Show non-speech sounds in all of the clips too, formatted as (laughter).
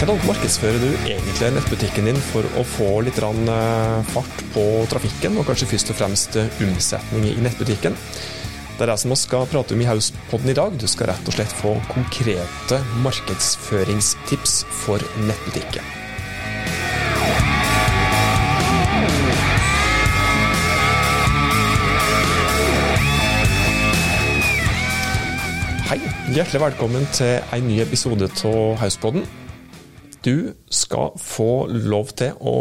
Hvordan markedsfører du egentlig nettbutikken din for å få litt fart på trafikken, og kanskje først og fremst omsetning i nettbutikken? Det er det som vi skal prate om i Hauspodden i dag. Du skal rett og slett få konkrete markedsføringstips for nettbutikken. Hei, hjertelig velkommen til en ny episode av Hauspodden. Du skal få lov til å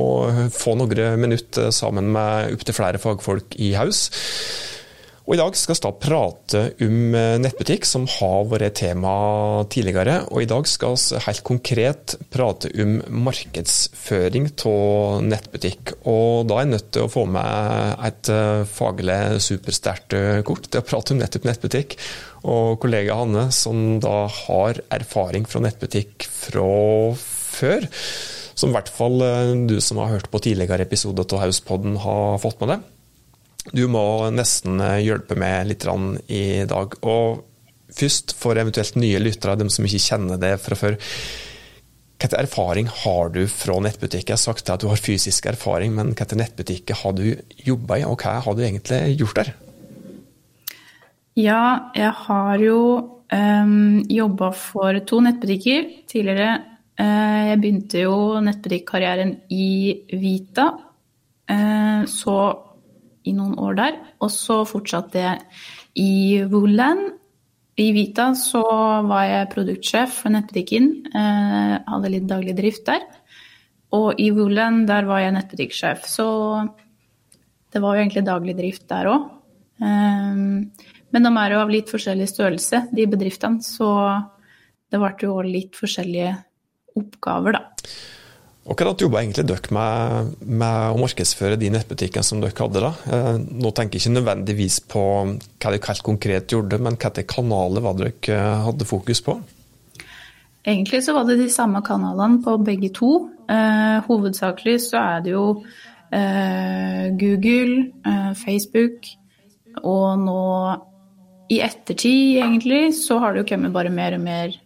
få noen minutter sammen med opptil flere fagfolk i Haus. Og I dag skal vi prate om nettbutikk, som har vært tema tidligere. Og I dag skal vi helt konkret prate om markedsføring av nettbutikk. Og Da er jeg nødt til å få med et faglig supersterkt kort til å prate om nettopp nettbutikk. Og kollega Hanne, som da har erfaring fra nettbutikk fra før. Som i hvert fall du som har hørt på tidligere episoder av Hauspodden har fått med deg. Du må nesten hjelpe meg litt i dag. Og først, for eventuelt nye lyttere, dem som ikke kjenner det fra før. Hvilken erfaring har du fra nettbutikker? Jeg har sagt at du har fysisk erfaring, men hvilken nettbutikker har du jobba i, og hva har du egentlig gjort der? Ja, jeg har jo um, jobba for to nettbutikker tidligere. Uh, jeg begynte jo nettbutikkarrieren i Vita. Uh, så i noen år der. Og så fortsatte jeg i Woolland. I Vita så var jeg produktsjef for nettbutikken. Eh, hadde litt daglig drift der. Og i Woolland der var jeg nettbutikksjef. Så det var jo egentlig daglig drift der òg. Eh, men de er jo av litt forskjellig størrelse, de bedriftene. Så det ble jo litt forskjellige oppgaver, da. Hvordan jobba egentlig dere med, med, å markedsføre de nettbutikkene som dere hadde? da? Eh, nå tenker jeg ikke nødvendigvis på hva dere helt konkret gjorde, men hvilke kanaler var dere eh, hadde fokus på? Egentlig så var det de samme kanalene på begge to. Eh, hovedsakelig så er det jo eh, Google, eh, Facebook, og nå i ettertid, egentlig, så har det jo kommet bare mer og mer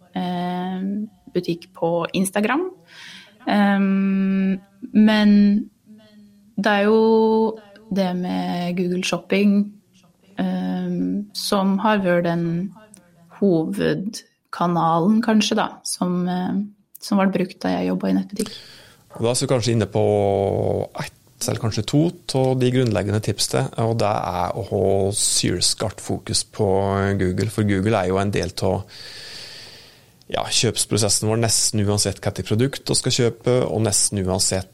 eh, butikk på Instagram. Um, men det er jo det med Google Shopping um, som har vært den hovedkanalen, kanskje, da, som, uh, som ble brukt da jeg jobba i nettbutikk. Da er vi kanskje inne på ett eller kanskje to av de grunnleggende tipsene, og det er å ha sylskarpt fokus på Google. For Google er jo en del av ja, kjøpsprosessen vår nesten uansett hvilket produkt vi skal kjøpe, og nesten uansett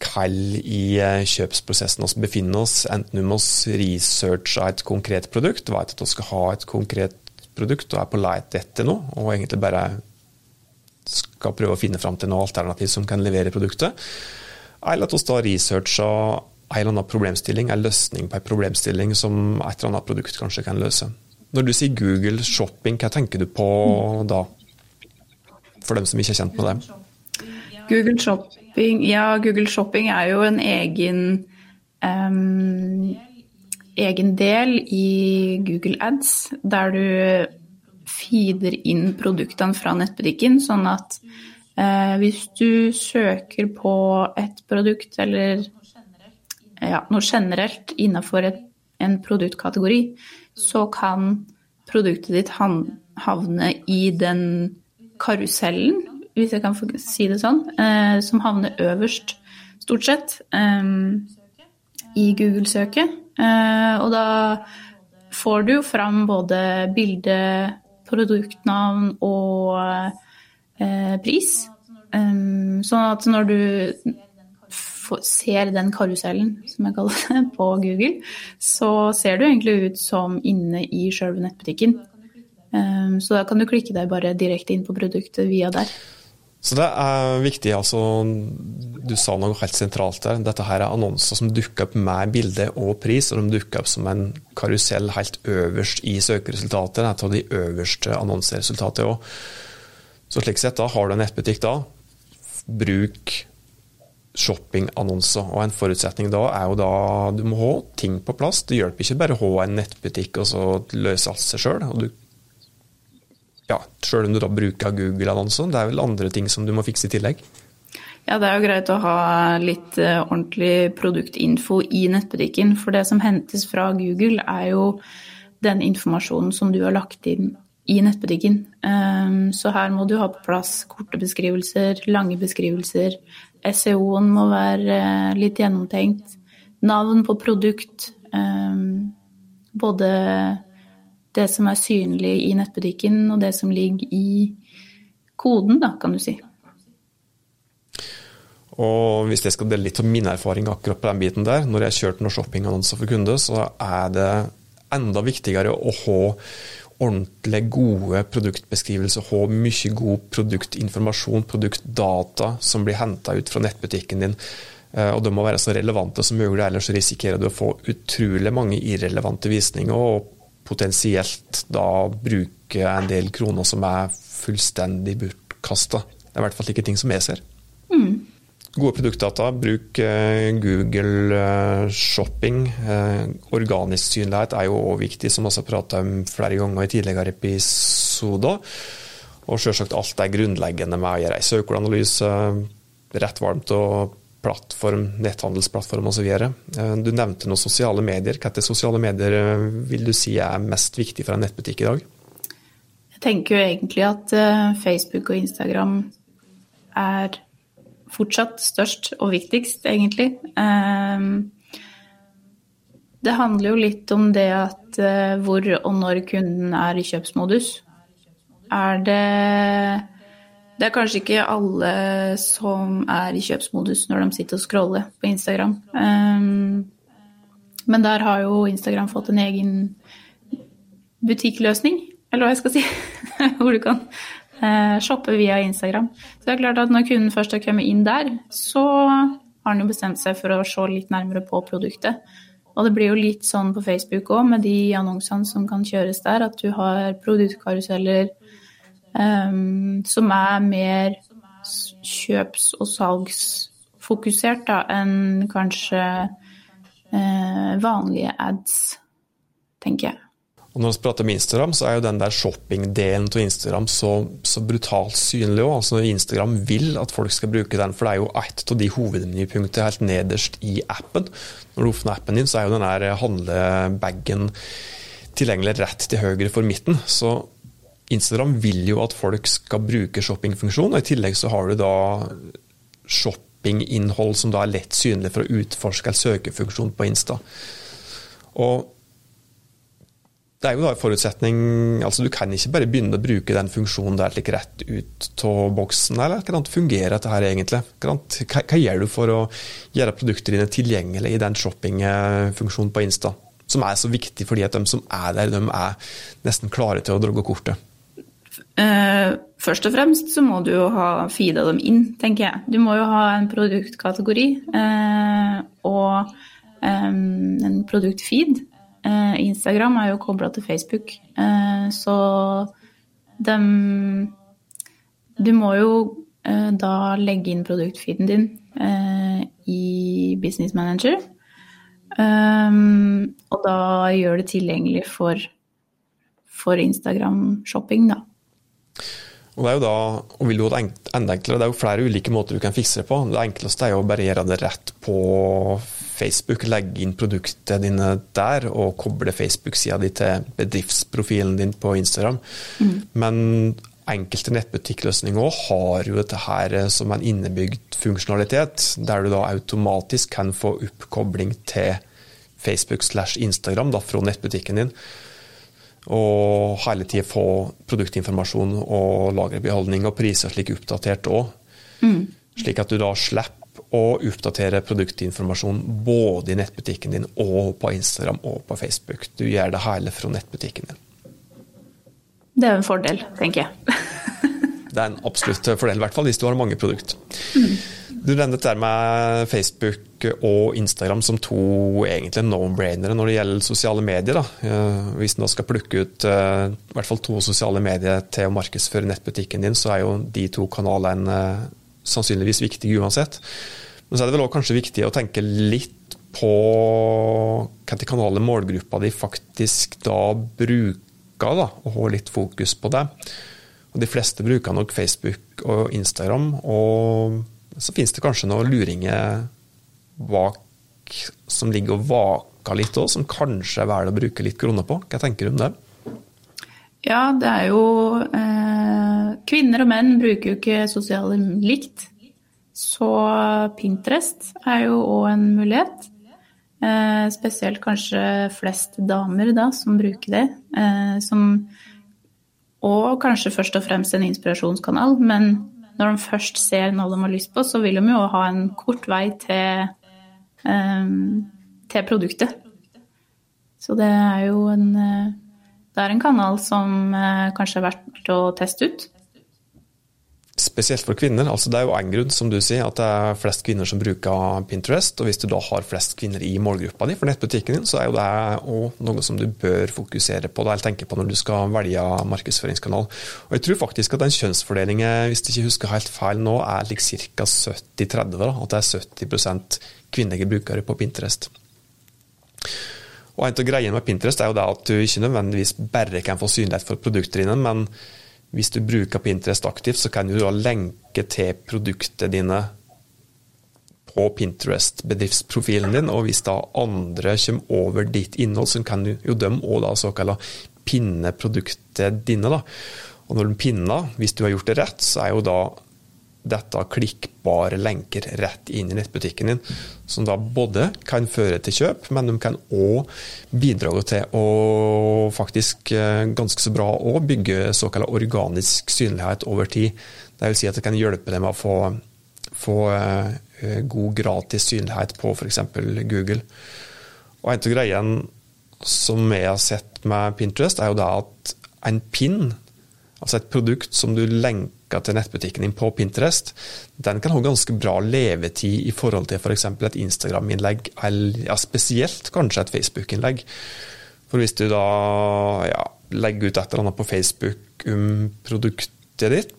hvor i eh, kjøpsprosessen vi befinner oss. Enten om vi researcher et konkret produkt, vet at vi skal ha et konkret produkt og er på leit etter noe, og egentlig bare skal prøve å finne fram til noe alternativ som kan levere produktet. Eller at vi da researcher en eller annen problemstilling, en løsning på en problemstilling som et eller annet produkt kanskje kan løse. Når du sier Google shopping, hva tenker du på da? For dem som ikke er kjent med det? Google Shopping, ja, Google Shopping er jo en egen, um, egen del i Google Ads, der du feeder inn produktene fra nettbutikken, sånn at uh, hvis du søker på et produkt eller ja, noe generelt innenfor et, en produktkategori, så kan produktet ditt havne i den karusellen, hvis jeg kan si det sånn, eh, som havner øverst, stort sett, eh, i Google-søket. Eh, og da får du jo fram både bilde, produktnavn og pris. Sånn at når du ser den karusellen, som jeg kaller det, (laughs) på Google, så ser du egentlig ut som inne i sjølve nettbutikken. Ehm, så da kan du klikke deg bare direkte inn på produktet via der. Så det er viktig. altså Du sa noe helt sentralt der. Dette her er annonser som dukker opp med bilde og pris, og de dukker opp som en karusell helt øverst i søkeresultatet. Det er av de øverste annonseresultatene òg. Så slik sett, da har du en nettbutikk da, bruk shoppingannonser. Og en forutsetning da er jo da du må ha ting på plass. Det hjelper ikke bare å ha en nettbutikk og så løse alt seg sjøl. Ja, Selv om du da bruker Google-annonser, det er vel andre ting som du må fikse i tillegg? Ja, det er jo greit å ha litt uh, ordentlig produktinfo i nettbutikken. For det som hentes fra Google, er jo den informasjonen som du har lagt inn i nettbutikken. Um, så her må du ha på plass korte beskrivelser, lange beskrivelser. SEO-en må være uh, litt gjennomtenkt. Navn på produkt. Um, både det som er synlig i nettbutikken, og det som ligger i koden, da, kan du si. Og hvis jeg skal dele litt av min erfaring akkurat på den biten der, når jeg har kjørt noen shoppingannonser for kunder, så er det enda viktigere å ha ordentlig gode produktbeskrivelser, ha mye god produktinformasjon, produktdata som blir henta ut fra nettbutikken din. Eh, og de må være så relevante som mulig, ellers risikerer du å få utrolig mange irrelevante visninger, og potensielt da bruke en del kroner som er fullstendig bortkasta. Det er i hvert fall ikke ting som jeg ser. Mm. Gode produktdata, bruk eh, Google eh, Shopping. Eh, organisk synlighet er jo òg viktig, som vi har prata om flere ganger i tidligere episoder. Og selvsagt alt det grunnleggende med å gjøre ei søkeanalyse, rett varmt og plattform, netthandelsplattform osv. Du nevnte noen sosiale medier. Hvilke sosiale medier vil du si er mest viktig for en nettbutikk i dag? Jeg tenker jo egentlig at Facebook og Instagram er fortsatt størst og viktigst, egentlig. Ehm, det handler jo litt om det at eh, hvor og når kunden er i kjøpsmodus. Er det Det er kanskje ikke alle som er i kjøpsmodus når de sitter og scroller på Instagram. Ehm, men der har jo Instagram fått en egen butikkløsning, eller hva jeg skal si. (laughs) Hvor du kan eh, shoppe via Instagram. Så det er klart at når kunden først har kommet inn der, så har han jo bestemt seg for å se litt nærmere på produktet. Og det blir jo litt sånn på Facebook òg, med de annonsene som kan kjøres der, at du har produktkaruseller um, som er mer kjøps- og salgsfokusert da, enn kanskje uh, vanlige ads, tenker jeg. Og når vi prater om Instagram, så er jo den der shopping-delen av Instagram så, så brutalt synlig òg. Altså Instagram vil at folk skal bruke den, for det er jo ett av de hovedmenypunktene helt nederst i appen. Når du åpner appen din, så er jo den der handlebagen tilgjengelig rett til høyre for midten. Så Instagram vil jo at folk skal bruke shoppingfunksjon, og i tillegg så har du da shoppinginnhold som da er lett synlig for å utforske en søkefunksjon på Insta. Og det er jo da en forutsetning altså Du kan ikke bare begynne å bruke den funksjonen der like rett ut av boksen. eller Hvordan fungerer dette her egentlig? Hva, hva, gjør du for å gjøre produktene dine tilgjengelig i den shoppingfunksjonen på Insta? Som er så viktig fordi at de som er der, de er nesten klare til å dra kortet. Uh, først og fremst så må du jo ha feeda dem inn, tenker jeg. Du må jo ha en produktkategori uh, og um, en produktfeed. Uh, Instagram er jo kobla til Facebook, så dem Du må jo da legge inn produktfeeden din i Business Manager. Og da gjør det tilgjengelig for, for Instagram-shopping, da. Og det er jo da, og vil jo det enda enklere, det er jo flere ulike måter du kan fikse det på. Det enkleste er jo å bare gjøre det rett på Facebook, legge inn produktene dine der og koble Facebook-sida di til bedriftsprofilen din på Instagram. Mm. Men enkelte nettbutikkløsninger har jo dette her som en innebygd funksjonalitet, der du da automatisk kan få oppkobling til Facebook slash Instagram da, fra nettbutikken din. Og hele tida få produktinformasjon og lagerbeholdning og priser slik oppdatert òg. Mm. Slik at du da slipper å oppdatere produktinformasjon både i nettbutikken din og på Instagram og på Facebook. Du gjør det hele fra nettbutikken din. Det er en fordel, tenker jeg. (laughs) det er en absolutt fordel, i hvert fall hvis du har mange produkter. Mm. Du nevnte der med Facebook og Instagram som to egentlig no-brainere når det gjelder sosiale medier. Da. Hvis en skal plukke ut eh, i hvert fall to sosiale medier til å markedsføre nettbutikken din, så er jo de to kanalene sannsynligvis viktig uansett. Men så er det vel også kanskje viktig å tenke litt på hvilke kanaler målgruppa di faktisk da bruker, da, og ha litt fokus på det. Og de fleste bruker nok Facebook og Instagram, og så finnes det kanskje noen luringer bak som ligger og vaker litt òg, som kanskje er verdt å bruke litt kroner på. Hva tenker du om det? Ja, det er jo eh, Kvinner og menn bruker jo ikke sosiale likt. Så Pinterest er jo òg en mulighet. Eh, spesielt kanskje flest damer da, som bruker det. Eh, som, og kanskje først og fremst en inspirasjonskanal. Men når de først ser noe de har lyst på, så vil de jo ha en kort vei til, um, til produktet. Så det er jo en eh, det er en kanal som eh, kanskje er verdt å teste ut. Spesielt for kvinner. altså Det er jo en grunn, som du sier, at det er flest kvinner som bruker Pinterest. og Hvis du da har flest kvinner i målgruppa di for nettbutikken din, så er jo det òg noe som du bør fokusere på eller tenke på når du skal velge markedsføringskanal. Og Jeg tror faktisk at den kjønnsfordelingen, hvis jeg ikke husker helt feil nå, er like ca. 70-30. At det er 70% kvinnelige brukere på Pinterest. Og En av greiene med Pinterest er jo det at du ikke nødvendigvis bare kan få synlighet for produktene dine, men hvis du bruker Pinterest aktivt, så kan du da lenke til produktene dine på Pinterest-bedriftsprofilen din. Og hvis da andre kommer over ditt innhold, så kan du jo dem òg da såkalla pinne produktene dine. da. Og når de pinner, hvis du har gjort det rett, så er jo da dette klikkbare lenker rett inn i nettbutikken din, som da både kan føre til kjøp, men de kan òg bidra til å faktisk eh, ganske så bra å bygge såkalt organisk synlighet over tid. Det vil si at det kan hjelpe dem å få, få eh, god gratis synlighet på f.eks. Google. Og En av greiene som jeg har sett med Pinterest, er jo det at en pin, altså et produkt som du lenker lenker til nettbutikken din på Pinterest, den kan ha ganske bra levetid i forhold til f.eks. For et Instagram-innlegg, ja, spesielt kanskje et Facebook-innlegg. For hvis du da ja, legger ut et eller annet på Facebook om produktet ditt,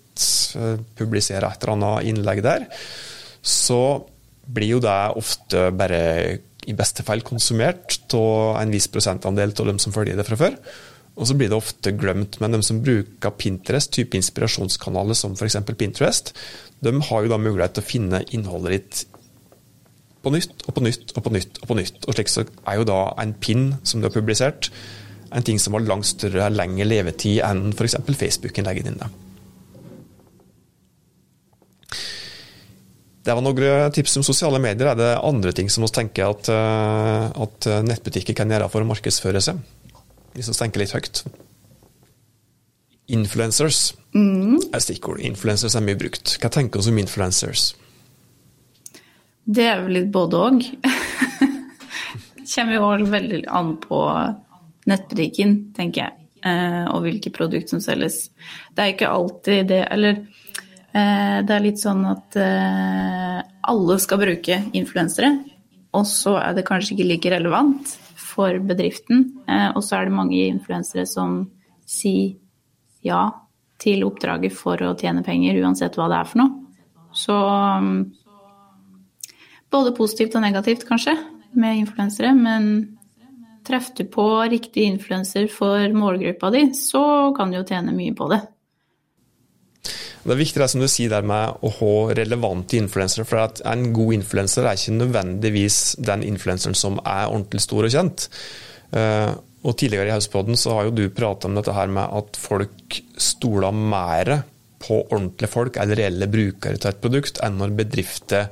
publiserer et eller annet innlegg der, så blir jo det ofte bare i beste fall konsumert av en viss prosentandel av dem som følger det fra før. Og så blir det ofte glemt. Men de som bruker Pinterest, type inspirasjonskanaler som f.eks. Pinterest, de har jo da mulighet til å finne innholdet ditt på nytt og på nytt og på nytt. Og på nytt. Og slik så er jo da en pin som du har publisert, en ting som har langt større, lengre levetid enn f.eks. Facebook-innlegget dine. Det var noen tips om sosiale medier. Er det andre ting som vi tenker at, eh, at nettbutikker kan gjøre for å markedsføre seg? Hvis vi tenker litt høyt. Influencers mm. er stikkord. Influencers er mye brukt. Hva tenker du om influencers? Det er vel litt både òg. (laughs) kommer jo veldig an på nettbutikken, tenker jeg. Eh, og hvilke produkter som selges. Det er ikke alltid det Eller eh, det er litt sånn at eh, alle skal bruke influensere, og så er det kanskje ikke like relevant for bedriften. Eh, og så er det mange influensere som sier ja til oppdraget for å tjene penger, uansett hva det er for noe. Så mm, både positivt og negativt, kanskje, med influensere. Men treffer du på riktig influenser for målgruppa di, så kan du jo tjene mye på det. Det er viktig det som du sier der med å ha relevante influensere. For at en god influenser er ikke nødvendigvis den influenseren som er ordentlig stor og kjent. Eh, og Tidligere i Hauspodden har jo du prata om dette her med at folk stoler mer på ordentlige folk eller reelle brukere til et produkt, enn når bedrifter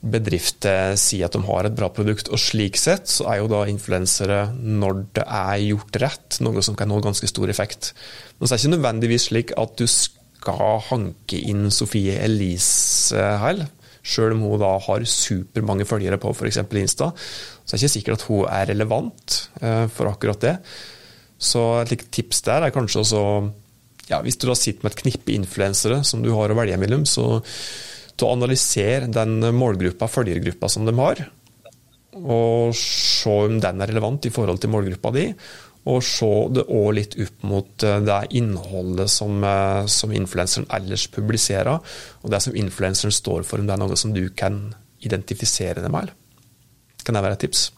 bedrifter sier at de har et bra produkt. Og slik sett så er jo da influensere, når det er gjort rett, noe som kan nå ganske stor effekt. Men så er det ikke nødvendigvis slik at du skal skal hanke inn Sofie Elise her. Selv om hun da har supermange følgere på f.eks. Insta, så er det ikke sikkert at hun er relevant eh, for akkurat det. Så et tips der er kanskje også ja, Hvis du da sitter med et knippe influensere som du har å velge mellom, så til å analysere den målgruppa, følgergruppa som de har, og se om den er relevant i forhold til målgruppa di, og se det òg litt opp mot eh, det innholdet som, eh, som influenseren ellers publiserer, og det som influenseren står for, om det er noe som du kan identifisere det med. Kan det være et tips?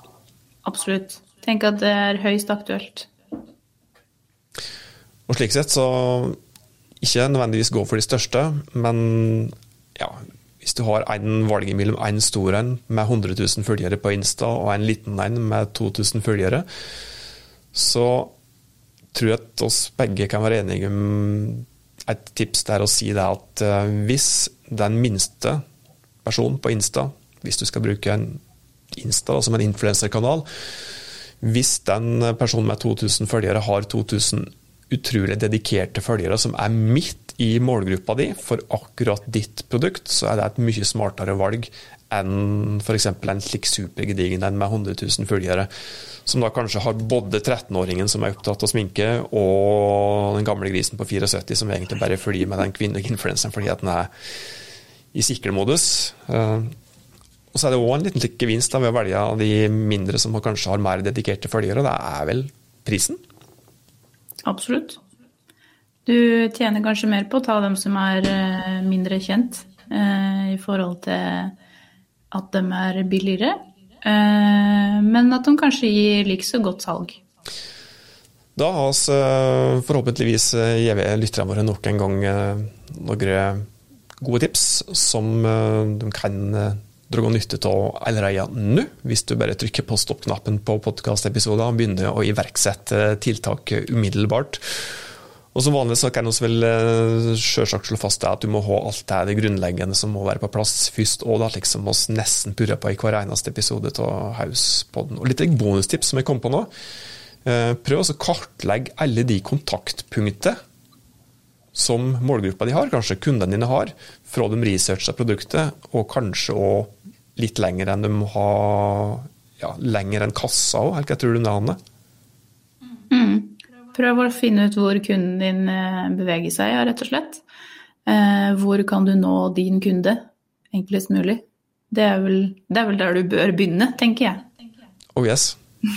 Absolutt. Tenk at det er høyst aktuelt. Og slik sett så ikke nødvendigvis gå for de største, men ja, hvis du har en valg mellom en stor en med 100 000 følgere på Insta og en liten en med 2000 følgere, så tror jeg at oss begge kan være enige om et tips der å si det at uh, hvis den minste personen på Insta, hvis du skal bruke en Insta som en influenserkanal, hvis den personen med 2000 følgere har 2000 utrolig dedikerte følgere som er midt i målgruppa di for akkurat ditt produkt, så er det et mye smartere valg enn f.eks. en slik supergedigen en med 100 000 følgere, som da kanskje har både 13-åringen som er opptatt av sminke, og den gamle grisen på 74 som egentlig bare følger med den kvinnelige fordi at den er i sikkermodus. Eh, og så er det òg en liten gevinst ved å velge av de mindre som kanskje har mer dedikerte følgere, og det er vel prisen? Absolutt. Du tjener kanskje mer på å ta dem som er eh, mindre kjent, eh, i forhold til at de er billigere, men at de kanskje gir like så godt salg. Da har vi forhåpentligvis gjeve lytterne våre nok en gang noen gode tips som de kan dra nytte av allerede nå, hvis du bare trykker på stopp-knappen på podkastepisoder og begynner å iverksette tiltak umiddelbart. Og Som vanlig så kan vi vel eh, selvsagt slå fast at du må ha alt det, det grunnleggende som må være på plass først, og da liksom oss nesten purrer på i hver eneste episode av Hauspodden. Og litt bonustips som jeg kom på nå. Eh, prøv å kartlegge alle de kontaktpunktene som målgruppa di har, kanskje kundene dine har, fra de researcher produktet, og kanskje òg litt lenger enn de har ha ja, lenger enn kassa òg, hva tror du det, Anne? Mm. Prøv å finne ut hvor kunden din eh, beveger seg, rett og slett. Eh, hvor kan du nå din kunde enklest mulig? Det er, vel, det er vel der du bør begynne, tenker jeg. Oh yes. (laughs)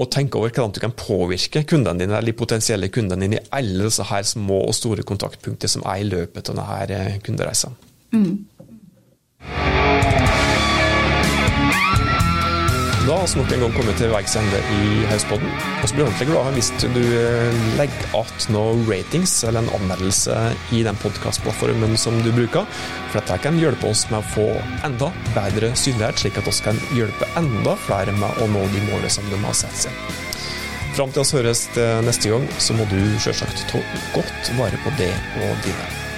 og tenk over hvordan du kan påvirke kundene dine, eller de potensielle kundene dine i alle disse her små og store kontaktpunkter som er i løpet av denne kundereisen. kundereisa. Mm. Da har vi nok en gang kommet til veis ende i Hauspodden. Vi blir ordentlig glade hvis du eh, legger igjen noen ratings eller en anmeldelse i den podkastplattformen som du bruker. For dette kan hjelpe oss med å få enda bedre synlighet, slik at vi kan hjelpe enda flere med å nå de målene som de har satt seg. Fram til oss høres neste gang, så må du selvsagt ta godt vare på det og dine.